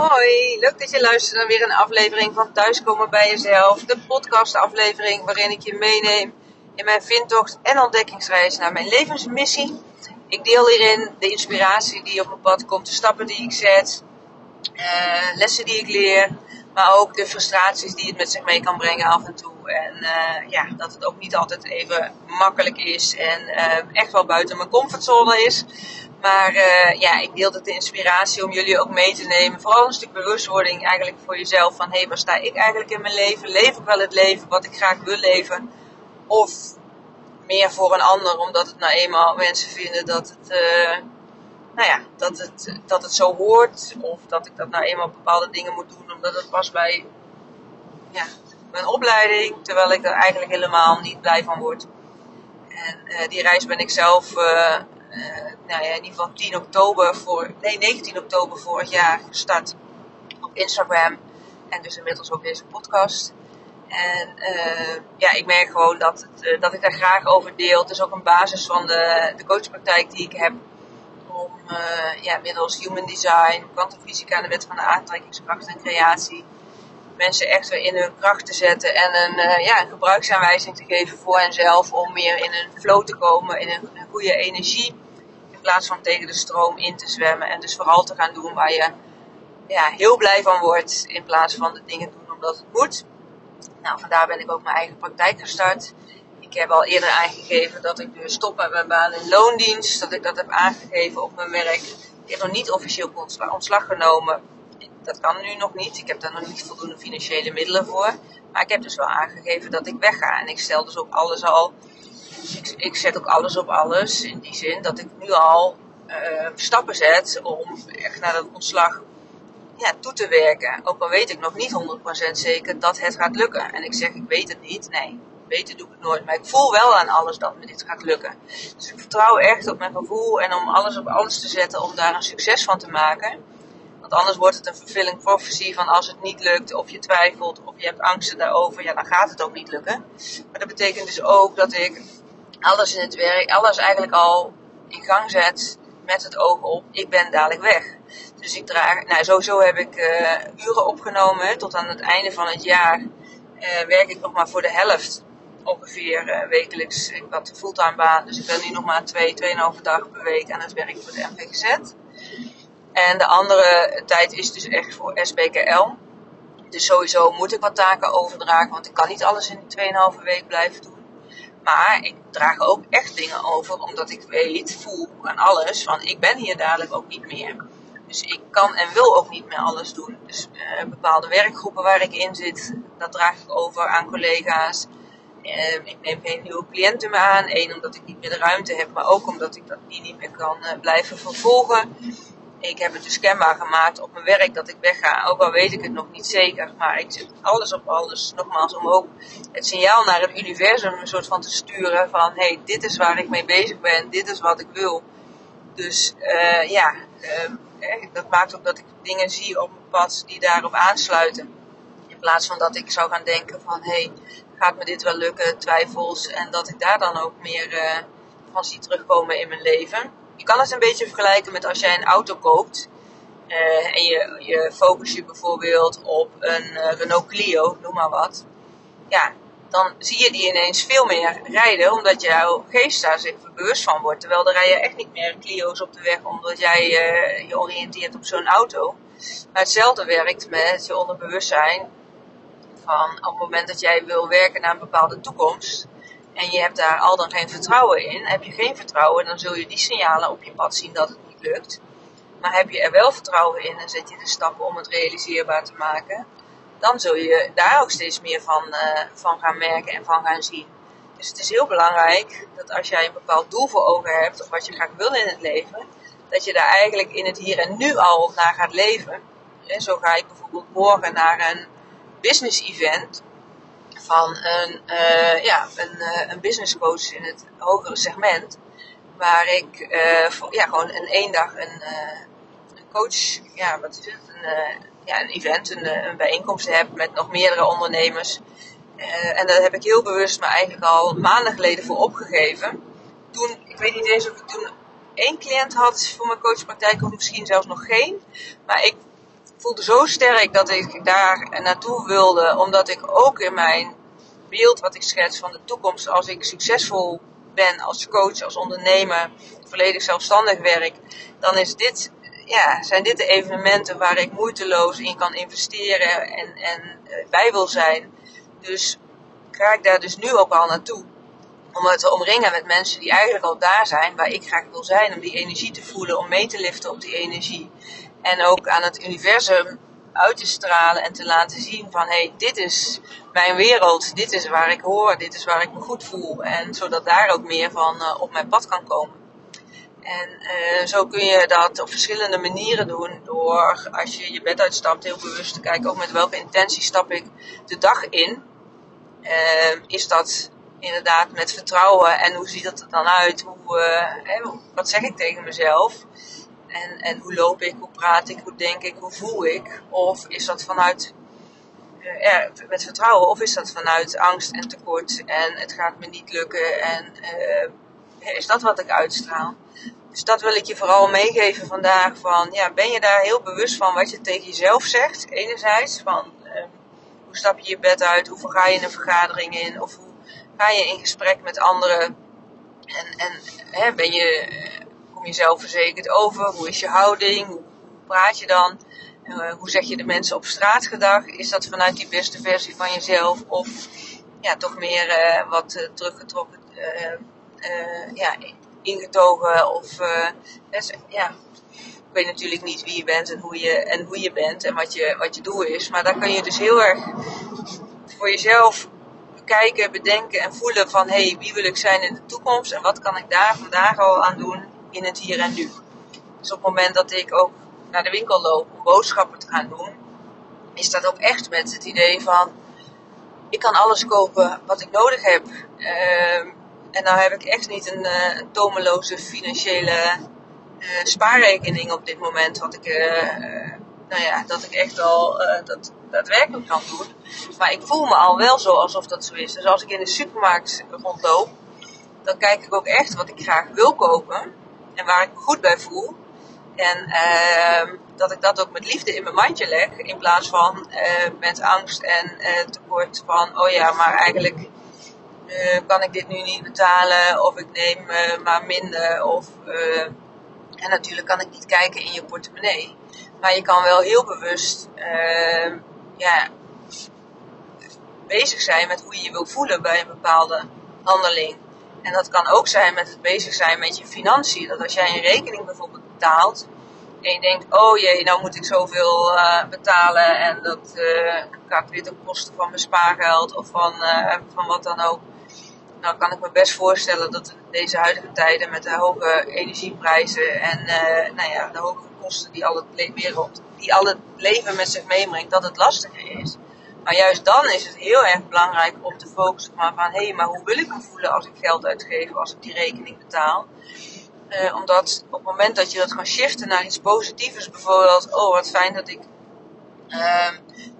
Hoi, leuk dat je luistert naar weer een aflevering van Thuiskomen bij Jezelf. De podcastaflevering waarin ik je meeneem in mijn vindtocht en ontdekkingsreis naar mijn levensmissie. Ik deel hierin de inspiratie die op mijn pad komt, de stappen die ik zet, uh, lessen die ik leer, maar ook de frustraties die het met zich mee kan brengen af en toe. En uh, ja, dat het ook niet altijd even makkelijk is en uh, echt wel buiten mijn comfortzone is. Maar uh, ja, ik deel het de inspiratie om jullie ook mee te nemen. Vooral een stuk bewustwording eigenlijk voor jezelf. Van hé, hey, waar sta ik eigenlijk in mijn leven? Leef ik wel het leven wat ik graag wil leven? Of meer voor een ander, omdat het nou eenmaal mensen vinden dat het, uh, nou ja, dat het, dat het zo hoort. Of dat ik dat nou eenmaal bepaalde dingen moet doen, omdat het was bij ja, mijn opleiding. Terwijl ik er eigenlijk helemaal niet blij van word. En uh, die reis ben ik zelf nou ja, in ieder geval 10 oktober voor, nee 19 oktober vorig jaar gestart op Instagram. En dus inmiddels ook deze podcast. En uh, ja, ik merk gewoon dat, het, uh, dat ik daar graag over deel. Het is ook een basis van de, de coachpraktijk die ik heb. Om ja, middels human design, kwantumfysica en de wet van de aantrekkingskracht en creatie mensen echt weer in hun kracht te zetten en een, ja, een gebruiksaanwijzing te geven voor henzelf om meer in een flow te komen, in een, een goede energie in plaats van tegen de stroom in te zwemmen. En dus vooral te gaan doen waar je ja, heel blij van wordt. In plaats van de dingen doen omdat het moet. Nou, vandaar ben ik ook mijn eigen praktijk gestart. Ik heb al eerder aangegeven dat ik dus stop met mijn baan in loondienst. Dat ik dat heb aangegeven op mijn werk. Ik heb nog niet officieel ontslag genomen. Dat kan nu nog niet. Ik heb daar nog niet voldoende financiële middelen voor. Maar ik heb dus wel aangegeven dat ik wegga. En ik stel dus ook alles al ik, ik, zet ook alles op alles. In die zin dat ik nu al uh, stappen zet om echt naar dat ontslag ja, toe te werken. Ook al weet ik nog niet 100% zeker dat het gaat lukken. En ik zeg, ik weet het niet. Nee, weten doe ik het nooit. Maar ik voel wel aan alles dat me dit gaat lukken. Dus ik vertrouw echt op mijn gevoel en om alles op alles te zetten om daar een succes van te maken. Want anders wordt het een fulfilling prophecy van als het niet lukt, of je twijfelt, of je hebt angsten daarover, ja, dan gaat het ook niet lukken. Maar dat betekent dus ook dat ik alles in het werk, alles eigenlijk al in gang zet met het oog op, ik ben dadelijk weg. Dus ik draag, nou sowieso heb ik uh, uren opgenomen. Tot aan het einde van het jaar uh, werk ik nog maar voor de helft ongeveer uh, wekelijks. Ik had een fulltime baan, dus ik ben nu nog maar twee, tweeënhalve dagen per week aan het werk voor de MVGZ. En de andere tijd is dus echt voor SBKL. Dus sowieso moet ik wat taken overdragen, want ik kan niet alles in die 2,5 week blijven doen. Maar ik draag ook echt dingen over, omdat ik weet, voel aan alles, van ik ben hier dadelijk ook niet meer. Dus ik kan en wil ook niet meer alles doen. Dus uh, bepaalde werkgroepen waar ik in zit, dat draag ik over aan collega's. Uh, ik neem geen nieuwe cliënten meer aan. Eén, omdat ik niet meer de ruimte heb, maar ook omdat ik dat niet meer kan uh, blijven vervolgen. Ik heb het dus kenbaar gemaakt op mijn werk dat ik wegga, ook al weet ik het nog niet zeker. Maar ik zet alles op alles, nogmaals, om ook het signaal naar het universum een soort van te sturen van hé, hey, dit is waar ik mee bezig ben, dit is wat ik wil. Dus uh, ja, uh, dat maakt ook dat ik dingen zie op mijn pad die daarop aansluiten. In plaats van dat ik zou gaan denken van hé, hey, gaat me dit wel lukken, twijfels. En dat ik daar dan ook meer uh, van zie terugkomen in mijn leven je kan het een beetje vergelijken met als jij een auto koopt. Uh, en je, je focus je bijvoorbeeld op een uh, Renault Clio, noem maar wat. Ja, dan zie je die ineens veel meer rijden, omdat jouw geest daar zich bewust van wordt. Terwijl er rijden echt niet meer Clio's op de weg, omdat jij uh, je oriënteert op zo'n auto. Maar hetzelfde werkt met je onderbewustzijn. Van op het moment dat jij wil werken naar een bepaalde toekomst, en je hebt daar al dan geen vertrouwen in, heb je geen vertrouwen, dan zul je die signalen op je pad zien dat het niet lukt. Maar heb je er wel vertrouwen in en zet je de stappen om het realiseerbaar te maken, dan zul je daar ook steeds meer van, uh, van gaan merken en van gaan zien. Dus het is heel belangrijk dat als jij een bepaald doel voor ogen hebt, of wat je graag wil in het leven, dat je daar eigenlijk in het hier en nu al naar gaat leven. En zo ga ik bijvoorbeeld morgen naar een business event van een, uh, ja, een, uh, een business coach in het hogere segment. Waar ik uh, ja, gewoon een één dag een, een coach, ja, wat is het? Een, ja, een event, een, een bijeenkomst heb met nog meerdere ondernemers. en daar heb ik heel bewust me eigenlijk al maanden geleden voor opgegeven. Toen, ik weet niet eens of ik toen één cliënt had voor mijn coachpraktijk, of misschien zelfs nog geen. Maar ik voelde zo sterk dat ik daar naartoe wilde, omdat ik ook in mijn beeld wat ik schets van de toekomst, als ik succesvol ben als coach, als ondernemer, volledig zelfstandig werk, dan is dit, ja, zijn dit de evenementen waar ik moeiteloos in kan investeren en, en eh, bij wil zijn. Dus ga ik daar dus nu ook al naartoe. Om me te omringen met mensen die eigenlijk al daar zijn waar ik graag wil zijn. Om die energie te voelen, om mee te liften op die energie. En ook aan het universum uit te stralen en te laten zien van hé, hey, dit is mijn wereld, dit is waar ik hoor, dit is waar ik me goed voel. En zodat daar ook meer van uh, op mijn pad kan komen. En uh, zo kun je dat op verschillende manieren doen. Door als je je bed uitstapt, heel bewust te kijken ook met welke intentie stap ik de dag in. Uh, is dat inderdaad met vertrouwen en hoe ziet dat er dan uit? Hoe, hè, wat zeg ik tegen mezelf? En, en hoe loop ik, hoe praat ik, hoe denk ik, hoe voel ik? Of is dat vanuit ja, met vertrouwen, of is dat vanuit angst en tekort en het gaat me niet lukken en uh, is dat wat ik uitstraal? Dus dat wil ik je vooral meegeven vandaag. Van, ja, ben je daar heel bewust van wat je tegen jezelf zegt? Enerzijds van uh, hoe stap je je bed uit? Hoe ga je een vergadering in? Of hoe ga je in gesprek met anderen? En, en hè, ben je kom je zelfverzekerd over? Hoe is je houding? Hoe praat je dan? Uh, hoe zeg je de mensen op straat gedag? Is dat vanuit die beste versie van jezelf? Of ja, toch meer uh, wat uh, teruggetrokken, ja, ingetogen? Of ja, ik weet natuurlijk niet wie je bent en hoe je, en hoe je bent en wat je, wat je doel is. Maar daar kun je dus heel erg voor jezelf kijken, bedenken en voelen van hé, hey, wie wil ik zijn in de toekomst en wat kan ik daar vandaag al aan doen in het hier en nu. Dus op het moment dat ik ook naar de winkel loop om boodschappen te gaan doen, is dat ook echt met het idee van ik kan alles kopen wat ik nodig heb. Uh, en nou heb ik echt niet een, uh, tomeloze financiële uh, spaarrekening op dit moment. Wat ik, uh, nou ja, dat ik echt al dat daadwerkelijk kan doen. Maar ik voel me al wel zo alsof dat zo is. Dus als ik in de supermarkt rondloop, dan kijk ik ook echt wat ik graag wil kopen en waar ik me goed bij voel. En uh, dat ik dat ook met liefde in mijn mandje leg. In plaats van uh, met angst en uh, tekort van, oh ja, maar eigenlijk uh, kan ik dit nu niet betalen. Of ik neem maar minder. Of, en natuurlijk kan ik niet kijken in je portemonnee. Maar je kan wel heel bewust ehm, ja, bezig zijn met hoe je je wil voelen bij een bepaalde handeling. En dat kan ook zijn met het bezig zijn met je financiën. Dat als jij een rekening bijvoorbeeld betaalt. En je denkt, oh jee, nou moet ik zoveel uh, betalen. En dat uh, gaat weer ten koste van mijn spaargeld of van, uh, van wat dan ook. Nou kan ik me best voorstellen dat in deze huidige tijden met de hoge energieprijzen en nou ja, de hoge kosten die al wereld, die al het leven met zich meebrengt, dat het lastiger is. Maar juist dan is het heel erg belangrijk om te focussen maar van hé, hey, maar hoe wil ik me voelen als ik geld uitgeef, als ik die rekening betaal? Uh, omdat op het moment dat je dat gaat shiften naar iets positiefs, bijvoorbeeld, oh wat fijn dat ik uh,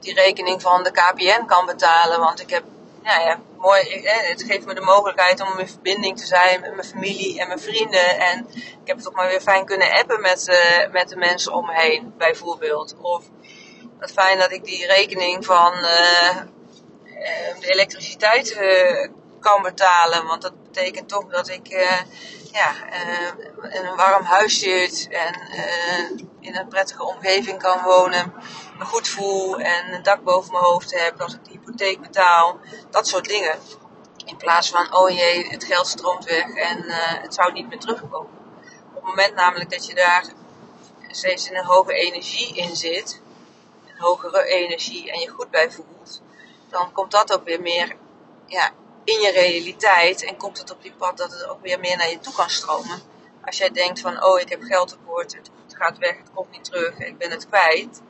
die rekening van de KPN kan betalen, want ik heb, ja, ja mooi, eh, het geeft me de mogelijkheid om in verbinding te zijn met mijn familie en mijn vrienden. En ik heb het toch maar weer fijn kunnen appen met, uh, met de mensen om me heen, bijvoorbeeld. Of wat fijn dat ik die rekening van uh, de elektriciteit uh, kan betalen. Want dat betekent toch dat ik ja, in een warm huis zit en in een prettige omgeving kan wonen. Me goed voel en een dak boven mijn hoofd heb als ik de hypotheek betaal. Dat soort dingen. In plaats van, oh jee, het geld stroomt weg en het zou niet meer terugkomen. Op het moment namelijk dat je daar steeds in een hoge energie in zit, hogere energie en je goed bij voelt, dan komt dat ook weer meer ja, in je realiteit en komt het op die pad dat het ook weer meer naar je toe kan stromen. Als jij denkt van, oh ik heb geld tekort, het gaat weg, het komt niet terug, ik ben het kwijt,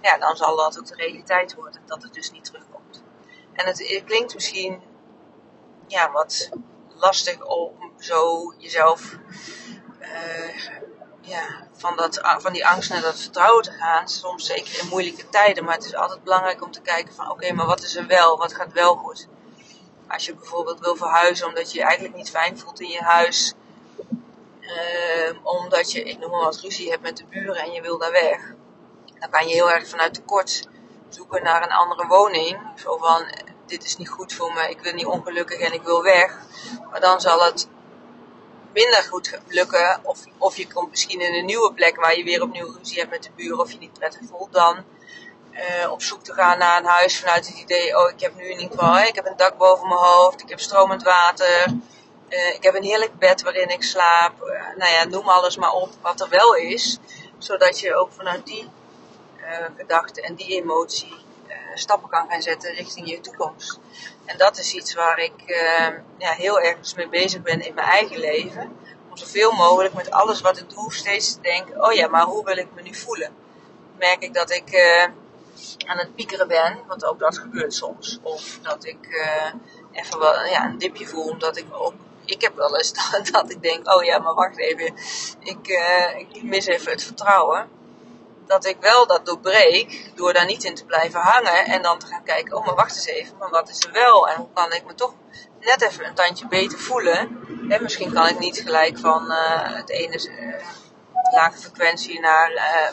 ja, dan zal dat ook de realiteit worden, dat het dus niet terugkomt. En het, klinkt misschien ja, wat lastig om zo jezelf uh, ja, van, dat, van die angst naar dat vertrouwen te gaan. Soms zeker in moeilijke tijden. Maar het is altijd belangrijk om te kijken van oké, maar wat is er wel? Wat gaat wel goed? Als je bijvoorbeeld wil verhuizen omdat je je eigenlijk niet fijn voelt in je huis. Uh, omdat je, ik noem maar wat, ruzie hebt met de buren en je wil daar weg. Dan kan je heel erg vanuit tekort zoeken naar een andere woning. Zo van, dit is niet goed voor me, ik wil niet ongelukkig en ik wil weg. Maar dan zal het minder goed lukken. Of, of je komt misschien in een nieuwe plek waar je weer opnieuw ruzie hebt met de buren of je niet prettig voelt. Dan uh, op zoek te gaan naar een huis vanuit het idee, oh ik heb nu in ieder ik heb een dak boven mijn hoofd, ik heb stromend water. Uh, ik heb een heerlijk bed waarin ik slaap. Uh, nou ja, noem alles maar op wat er wel is. Zodat je ook vanuit die gedachte en die emotie stappen kan gaan zetten richting je toekomst. En dat is iets waar ik ja, heel erg mee bezig ben in mijn eigen leven. Om zoveel mogelijk met alles wat ik doe steeds te denken, oh ja, maar hoe wil ik me nu voelen? Merk ik dat ik aan het piekeren ben, want ook dat gebeurt soms. Of dat ik even wel ja, een dipje voel, omdat ik ook ik heb wel eens dat, dat, ik denk, oh ja, maar wacht even, ik, ik mis even het vertrouwen. Dat ik wel dat doorbreek door daar niet in te blijven hangen en dan te gaan kijken, oh maar wacht eens even, maar wat is er wel en hoe kan ik me toch net even een tandje beter voelen. En misschien kan ik niet gelijk van uh, het ene uh, lage frequentie naar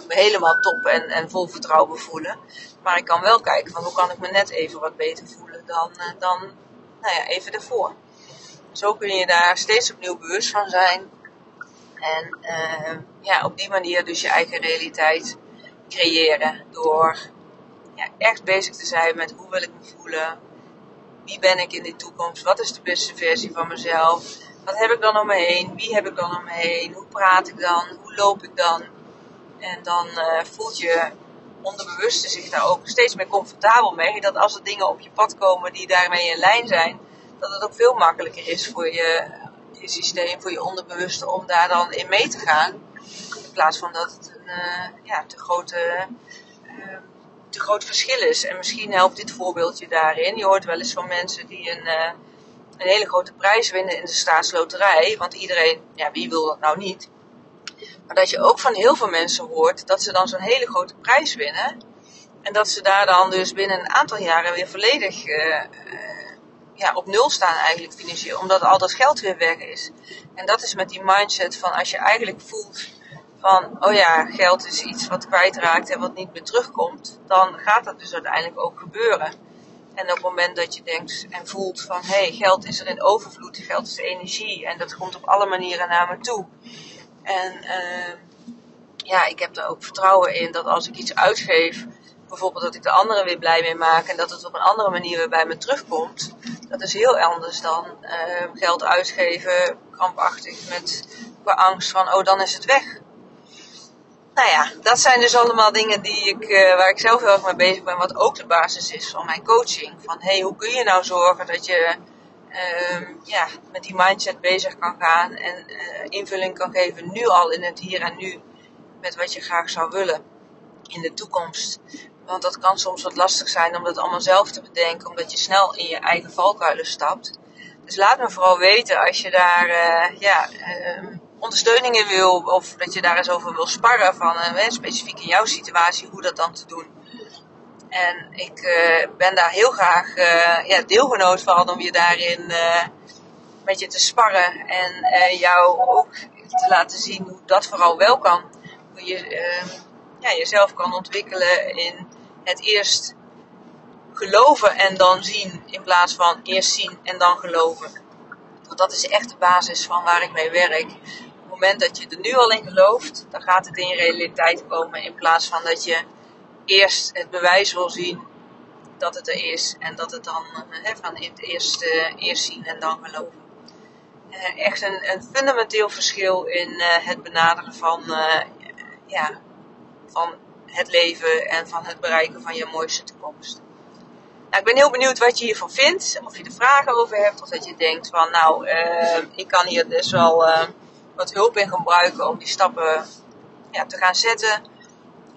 helemaal top en, en vol vertrouwen voelen. Maar ik kan wel kijken van hoe kan ik me net even wat beter voelen dan, dan nou ja, even ervoor. Zo kun je daar steeds opnieuw bewust van zijn. En ja, op die manier dus je eigen realiteit creëren. Door ja, echt bezig te zijn met hoe wil ik me voelen. Wie ben ik in de toekomst? Wat is de beste versie van mezelf? Wat heb ik dan om me heen? Wie heb ik dan om me heen? Hoe praat ik dan? Hoe loop ik dan? En dan uh, voelt je onderbewuste zich daar ook steeds meer comfortabel mee. Dat als er dingen op je pad komen die daarmee in lijn zijn, dat het ook veel makkelijker is voor je, je systeem, voor je onderbewuste om daar dan in mee te gaan. In plaats van dat het ja, te, grote, uh, te groot verschil is. En misschien helpt dit voorbeeldje daarin. Je hoort wel eens van mensen die een, uh, een hele grote prijs winnen in de staatsloterij. Want iedereen, ja, wie wil dat nou niet? Maar dat je ook van heel veel mensen hoort dat ze dan zo'n hele grote prijs winnen. En dat ze daar dan dus binnen een aantal jaren weer volledig ja, op nul staan eigenlijk financieel. Omdat al dat geld weer weg is. En dat is met die mindset van als je eigenlijk voelt van, oh ja, geld is iets wat kwijtraakt en wat niet meer terugkomt. Dan gaat dat dus uiteindelijk ook gebeuren. En op het moment dat je denkt en voelt van, hé, hey, geld is er in overvloed, geld is energie en dat komt op alle manieren naar me toe. En uh, ja, ik heb er ook vertrouwen in dat als ik iets uitgeef, bijvoorbeeld dat ik de anderen weer blij mee maak en dat het op een andere manier weer bij me terugkomt. Dat is heel anders dan uh, geld uitgeven, krampachtig, met qua angst van, oh dan is het weg. Nou ja, dat zijn dus allemaal dingen die ik, uh, waar ik zelf heel erg mee bezig ben, wat ook de basis is van mijn coaching. Van hey, hoe kun je nou zorgen dat je uh, ja, met die mindset bezig kan gaan en uh, invulling kan geven nu al in het hier en nu met wat je graag zou willen in de toekomst. Want dat kan soms wat lastig zijn om dat allemaal zelf te bedenken, omdat je snel in je eigen valkuilen stapt. Dus laat me vooral weten als je daar uh, ja, uh, ondersteuning in wil, of dat je daar eens over wil sparren van uh, specifiek in jouw situatie, hoe dat dan te doen. En ik ben daar heel graag ja, deelgenoot van om je daarin met je te sparren en jou ook te laten zien hoe dat vooral wel kan. Hoe je ja, jezelf kan ontwikkelen in het eerst geloven en dan zien in plaats van eerst zien en dan geloven. Want dat is echt de basis van waar ik mee werk. Moment dat je er nu al in gelooft, dan gaat het in je realiteit komen in plaats van dat je eerst het bewijs wil zien dat het er is en dat het dan hè, van het eerst, uh, eerst zien en dan geloven. Uh, echt een, een, fundamenteel verschil in het benaderen van, ja, van het leven en van het bereiken van je mooiste toekomst. Nou, ik ben heel benieuwd wat je hiervan vindt. Of je er vragen over hebt. Of dat je denkt van nou, ik kan hier dus wel wat hulp in gebruiken om die stappen ja, te gaan zetten.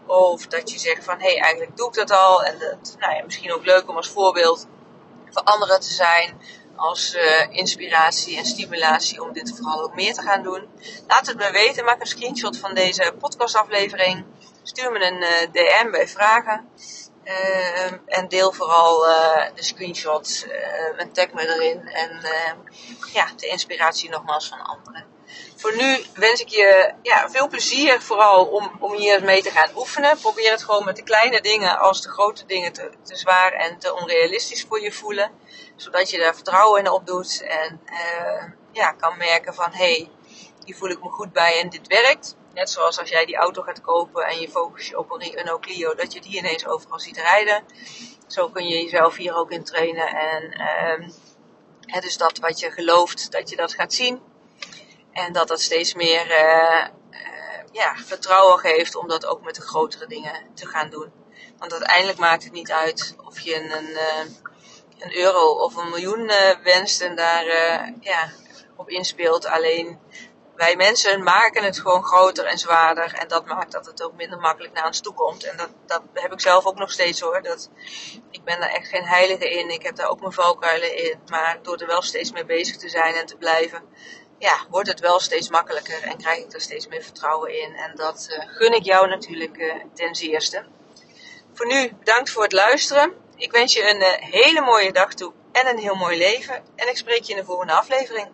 Of dat je zegt van hé, hey, eigenlijk doe ik dat al. En dat, nou ja, misschien ook leuk om als voorbeeld voor anderen te zijn. Als uh, inspiratie en stimulatie om dit vooral ook meer te gaan doen. Laat het me weten. Maak een screenshot van deze podcastaflevering. Stuur me een uh, DM bij vragen. Ehm, en deel vooral de screenshots uh, en tag me erin. En ja, de inspiratie nogmaals van anderen. Voor nu wens ik je ja, veel plezier vooral om, om hier mee te gaan oefenen. Probeer het gewoon met de kleine dingen als de grote dingen te, zwaar en te onrealistisch voor je voelen. Zodat je daar vertrouwen in opdoet en ja, kan merken van hé, hey, hier voel ik me goed bij en dit werkt. Net zoals als jij die auto gaat kopen en je focus je op een Renault Clio, dat je die ineens overal ziet rijden. Zo kun je jezelf hier ook in trainen. En uh, het is dat wat je gelooft, dat je dat gaat zien. En dat dat steeds meer uh, uh, ja, vertrouwen geeft om dat ook met de grotere dingen te gaan doen. Want uiteindelijk maakt het niet uit of je een, een, eh, een euro of een miljoen wenst en daar ja, op inspeelt. Alleen wij mensen maken het gewoon groter en zwaarder. En dat maakt dat het ook minder makkelijk naar ons toe komt. En dat, dat heb ik zelf ook nog steeds hoor. Dat, ik ben daar echt geen heilige in. Ik heb daar ook mijn valkuilen in. Maar door er wel steeds mee bezig te zijn en te blijven, ja, wordt het wel steeds makkelijker. En krijg ik er steeds meer vertrouwen in. En dat uh, gun ik jou natuurlijk uh, ten zeerste. Voor nu bedankt voor het luisteren. Ik wens je een uh, hele mooie dag toe en een heel mooi leven. En ik spreek je in de volgende aflevering.